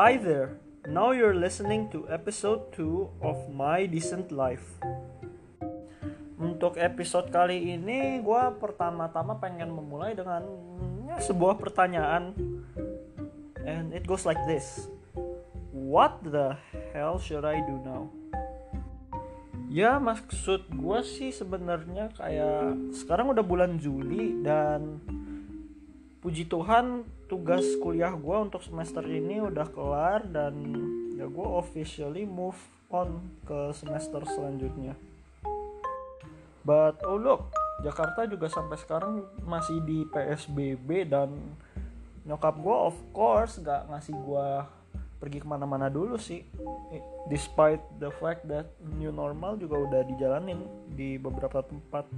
Hi there. Now you're listening to episode 2 of My Decent Life. Untuk episode kali ini gue pertama-tama pengen memulai dengan ya, sebuah pertanyaan and it goes like this. What the hell should I do now? Ya maksud gue sih sebenarnya kayak sekarang udah bulan Juli dan puji Tuhan tugas kuliah gue untuk semester ini udah kelar dan ya gue officially move on ke semester selanjutnya. But oh look, Jakarta juga sampai sekarang masih di PSBB dan nyokap gue of course gak ngasih gue pergi ke mana-mana dulu sih despite the fact that new normal juga udah dijalanin di beberapa tempat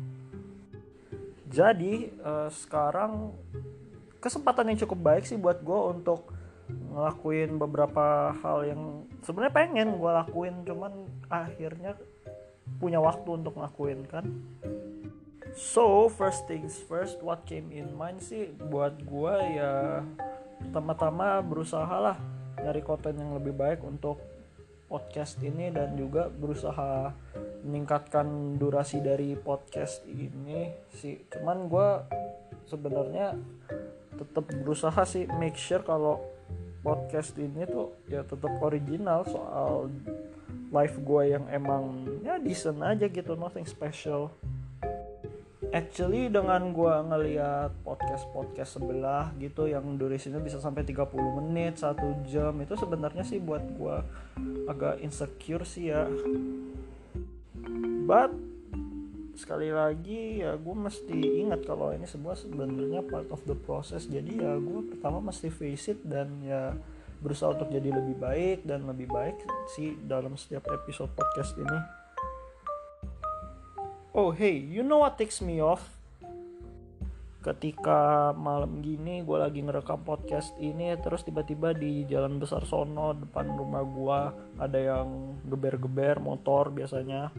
jadi uh, sekarang kesempatan yang cukup baik sih buat gue untuk ngelakuin beberapa hal yang sebenarnya pengen gue lakuin cuman akhirnya punya waktu untuk ngelakuin kan? So first things first what came in mind sih buat gue ya pertama-tama berusaha lah nyari konten yang lebih baik untuk podcast ini dan juga berusaha meningkatkan durasi dari podcast ini sih. Cuman gue sebenarnya tetap berusaha sih make sure kalau podcast ini tuh ya tetap original soal live gue yang emang ya decent aja gitu nothing special. Actually dengan gue ngeliat podcast podcast sebelah gitu yang durasinya bisa sampai 30 menit satu jam itu sebenarnya sih buat gue agak insecure sih ya. But sekali lagi ya gue mesti ingat kalau ini sebuah sebenarnya part of the process jadi ya gue pertama mesti face it dan ya berusaha untuk jadi lebih baik dan lebih baik sih dalam setiap episode podcast ini Oh hey, you know what takes me off? Ketika malam gini gue lagi ngerekam podcast ini terus tiba-tiba di jalan besar sono depan rumah gue ada yang geber-geber motor biasanya.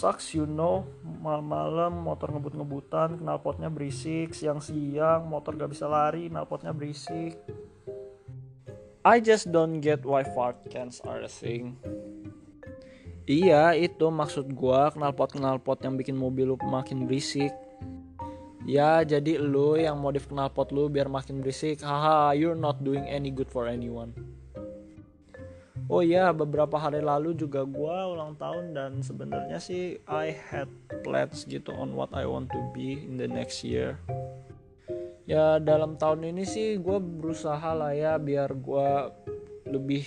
Sucks you know, malam-malam motor ngebut-ngebutan, knalpotnya berisik, siang-siang motor gak bisa lari, knalpotnya berisik. I just don't get why fart cans are a thing. Iya itu maksud gua knalpot knalpot yang bikin mobil lu makin berisik. Ya jadi lu yang modif knalpot lu biar makin berisik. Haha you're not doing any good for anyone. Oh iya beberapa hari lalu juga gua ulang tahun dan sebenarnya sih I had plans gitu on what I want to be in the next year. Ya dalam tahun ini sih gue berusaha lah ya biar gue lebih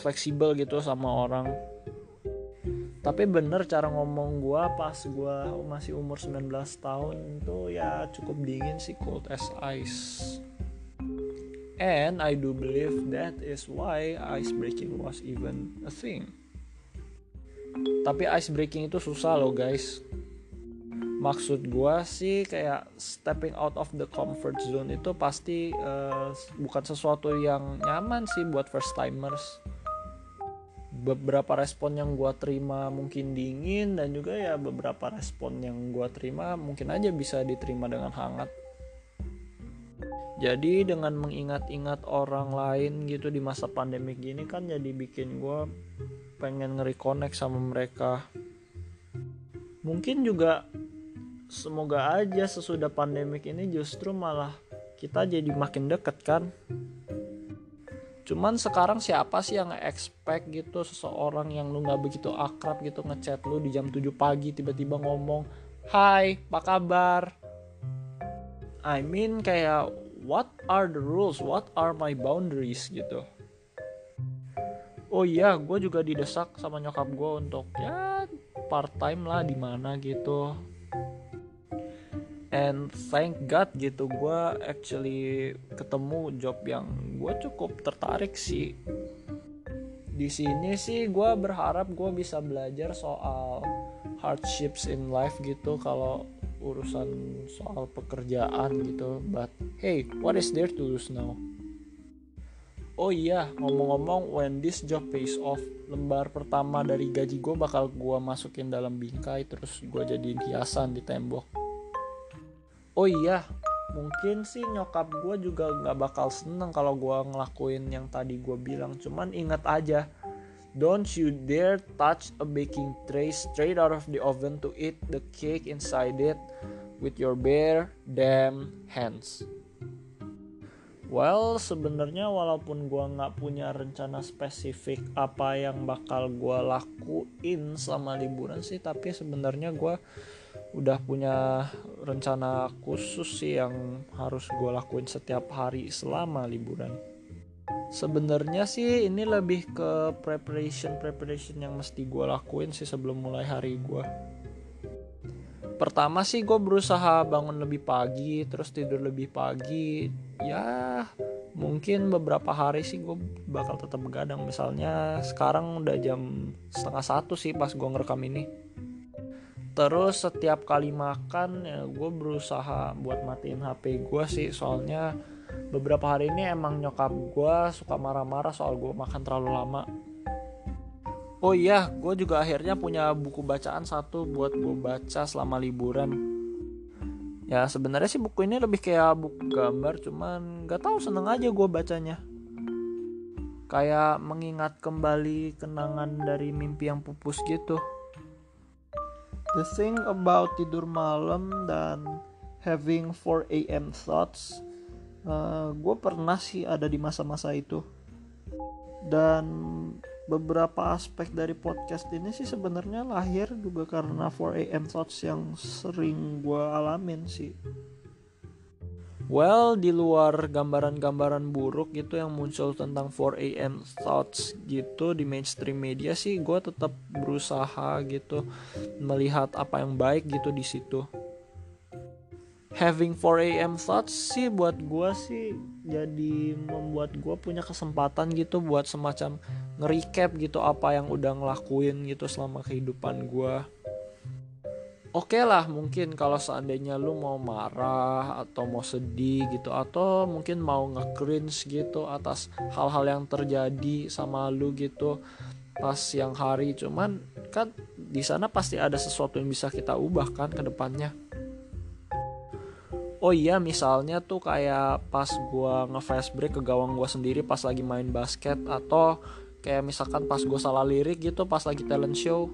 fleksibel gitu sama orang tapi bener cara ngomong gue pas gue masih umur 19 tahun itu ya cukup dingin sih cold as ice and I do believe that is why ice breaking was even a thing. Tapi ice breaking itu susah loh guys. Maksud gue sih kayak stepping out of the comfort zone itu pasti uh, bukan sesuatu yang nyaman sih buat first timers. Beberapa respon yang gue terima mungkin dingin dan juga ya beberapa respon yang gue terima mungkin aja bisa diterima dengan hangat jadi dengan mengingat-ingat orang lain gitu di masa pandemik gini kan jadi bikin gue pengen nge-reconnect sama mereka. Mungkin juga semoga aja sesudah pandemik ini justru malah kita jadi makin deket kan. Cuman sekarang siapa sih yang expect gitu seseorang yang lu nggak begitu akrab gitu ngechat lu di jam 7 pagi tiba-tiba ngomong Hai apa kabar? I mean kayak what are the rules? What are my boundaries gitu. Oh iya gue juga didesak sama nyokap gue untuk ya part time lah di mana gitu. And thank God gitu gue actually ketemu job yang gue cukup tertarik sih. Di sini sih gue berharap gue bisa belajar soal hardships in life gitu kalau urusan soal pekerjaan gitu. But hey what is there to lose now? Oh iya, ngomong-ngomong, when this job pays off, lembar pertama dari gaji gue bakal gue masukin dalam bingkai, terus gue jadiin hiasan di tembok. Oh iya mungkin sih nyokap gue juga nggak bakal seneng kalau gue ngelakuin yang tadi gue bilang. Cuman ingat aja don't you dare touch a baking tray straight out of the oven to eat the cake inside it with your bare damn hands Well, sebenarnya walaupun gue nggak punya rencana spesifik apa yang bakal gue lakuin selama liburan sih, tapi sebenarnya gue udah punya rencana khusus sih yang harus gue lakuin setiap hari selama liburan. Sebenarnya sih ini lebih ke preparation preparation yang mesti gue lakuin sih sebelum mulai hari gue. Pertama sih gue berusaha bangun lebih pagi, terus tidur lebih pagi. Ya mungkin beberapa hari sih gue bakal tetap begadang. Misalnya sekarang udah jam setengah satu sih pas gue ngerekam ini terus setiap kali makan ya gue berusaha buat matiin HP gue sih soalnya beberapa hari ini emang nyokap gue suka marah-marah soal gue makan terlalu lama oh iya gue juga akhirnya punya buku bacaan satu buat gue baca selama liburan. Ya sebenarnya sih buku ini lebih kayak buku gambar cuman gak tahu seneng aja gue bacanya. Kayak mengingat kembali kenangan dari mimpi yang pupus gitu. The thing about tidur malam dan having 4 am thoughts uh, gue pernah sih ada di masa-masa itu. Dan beberapa aspek dari podcast ini sih sebenarnya lahir juga karena 4 am thoughts yang sering gue alamin sih Well, di luar gambaran-gambaran buruk gitu yang muncul tentang 4am thoughts gitu di mainstream media sih, gue tetap berusaha gitu melihat apa yang baik gitu di situ. Having 4am thoughts sih buat gue sih jadi membuat gue punya kesempatan gitu buat semacam nge-recap gitu apa yang udah ngelakuin gitu selama kehidupan gue oke okay lah mungkin kalau seandainya lu mau marah atau mau sedih gitu atau mungkin mau nge-cringe gitu atas hal-hal yang terjadi sama lu gitu pas yang hari. Cuman kan di sana pasti ada sesuatu yang bisa kita ubah kan ke depannya. Oh iya misalnya tuh kayak pas gua nge-fast break ke gawang gua sendiri pas lagi main basket atau kayak misalkan pas gue salah lirik gitu pas lagi talent show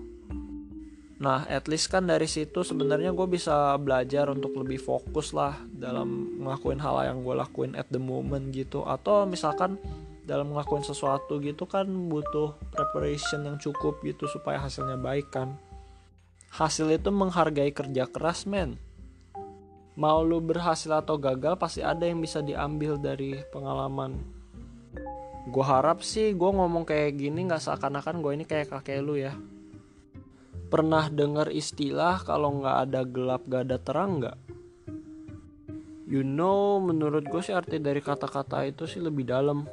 Nah, at least kan dari situ sebenarnya gue bisa belajar untuk lebih fokus lah dalam ngelakuin hal yang gue lakuin at the moment gitu. Atau misalkan dalam ngelakuin sesuatu gitu kan butuh preparation yang cukup gitu supaya hasilnya baik kan. Hasil itu menghargai kerja keras men. Mau lu berhasil atau gagal pasti ada yang bisa diambil dari pengalaman. Gue harap sih gue ngomong kayak gini gak seakan-akan gue ini kayak kakek lu ya Pernah dengar istilah kalau nggak ada gelap gak ada terang nggak? You know, menurut gue sih arti dari kata-kata itu sih lebih dalam.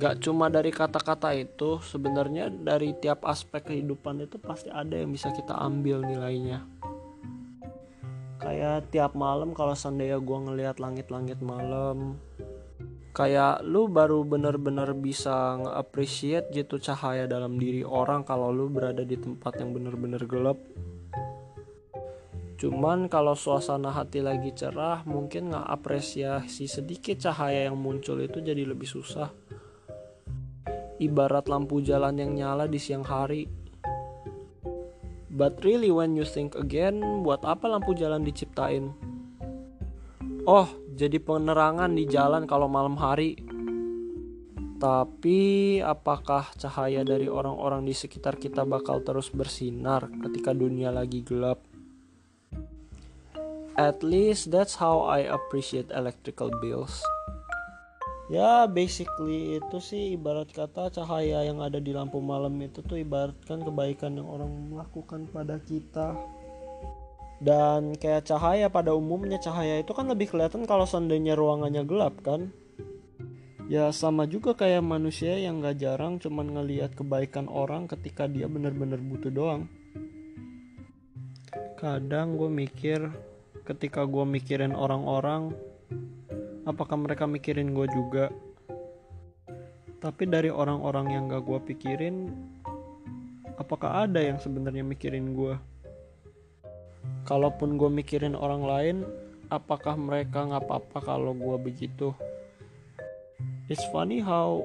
Gak cuma dari kata-kata itu, sebenarnya dari tiap aspek kehidupan itu pasti ada yang bisa kita ambil nilainya. Kayak tiap malam kalau seandainya gue ngelihat langit-langit malam, kayak lu baru bener-bener bisa nge-appreciate gitu cahaya dalam diri orang kalau lu berada di tempat yang bener-bener gelap. Cuman kalau suasana hati lagi cerah mungkin nggak apresiasi sedikit cahaya yang muncul itu jadi lebih susah. Ibarat lampu jalan yang nyala di siang hari. But really when you think again buat apa lampu jalan diciptain? Oh jadi penerangan di jalan kalau malam hari. Tapi apakah cahaya dari orang-orang di sekitar kita bakal terus bersinar ketika dunia lagi gelap? At least that's how I appreciate electrical bills. Ya, basically itu sih ibarat kata cahaya yang ada di lampu malam itu tuh ibaratkan kebaikan yang orang melakukan pada kita dan kayak cahaya pada umumnya cahaya itu kan lebih kelihatan kalau seandainya ruangannya gelap kan? Ya sama juga kayak manusia yang gak jarang cuman ngelihat kebaikan orang ketika dia bener-bener butuh doang. Kadang gue mikir ketika gue mikirin orang-orang apakah mereka mikirin gue juga? Tapi dari orang-orang yang gak gue pikirin apakah ada yang sebenarnya mikirin gue kalaupun gue mikirin orang lain apakah mereka nggak apa-apa kalau gue begitu? It's funny how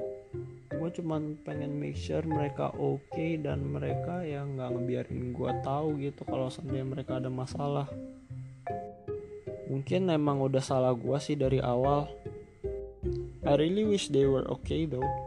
gue cuman pengen make sure mereka oke okay dan mereka yang nggak ngebiarin gue tahu gitu kalau seandainya mereka ada masalah. Mungkin emang udah salah gue sih dari awal. I really wish they were okay though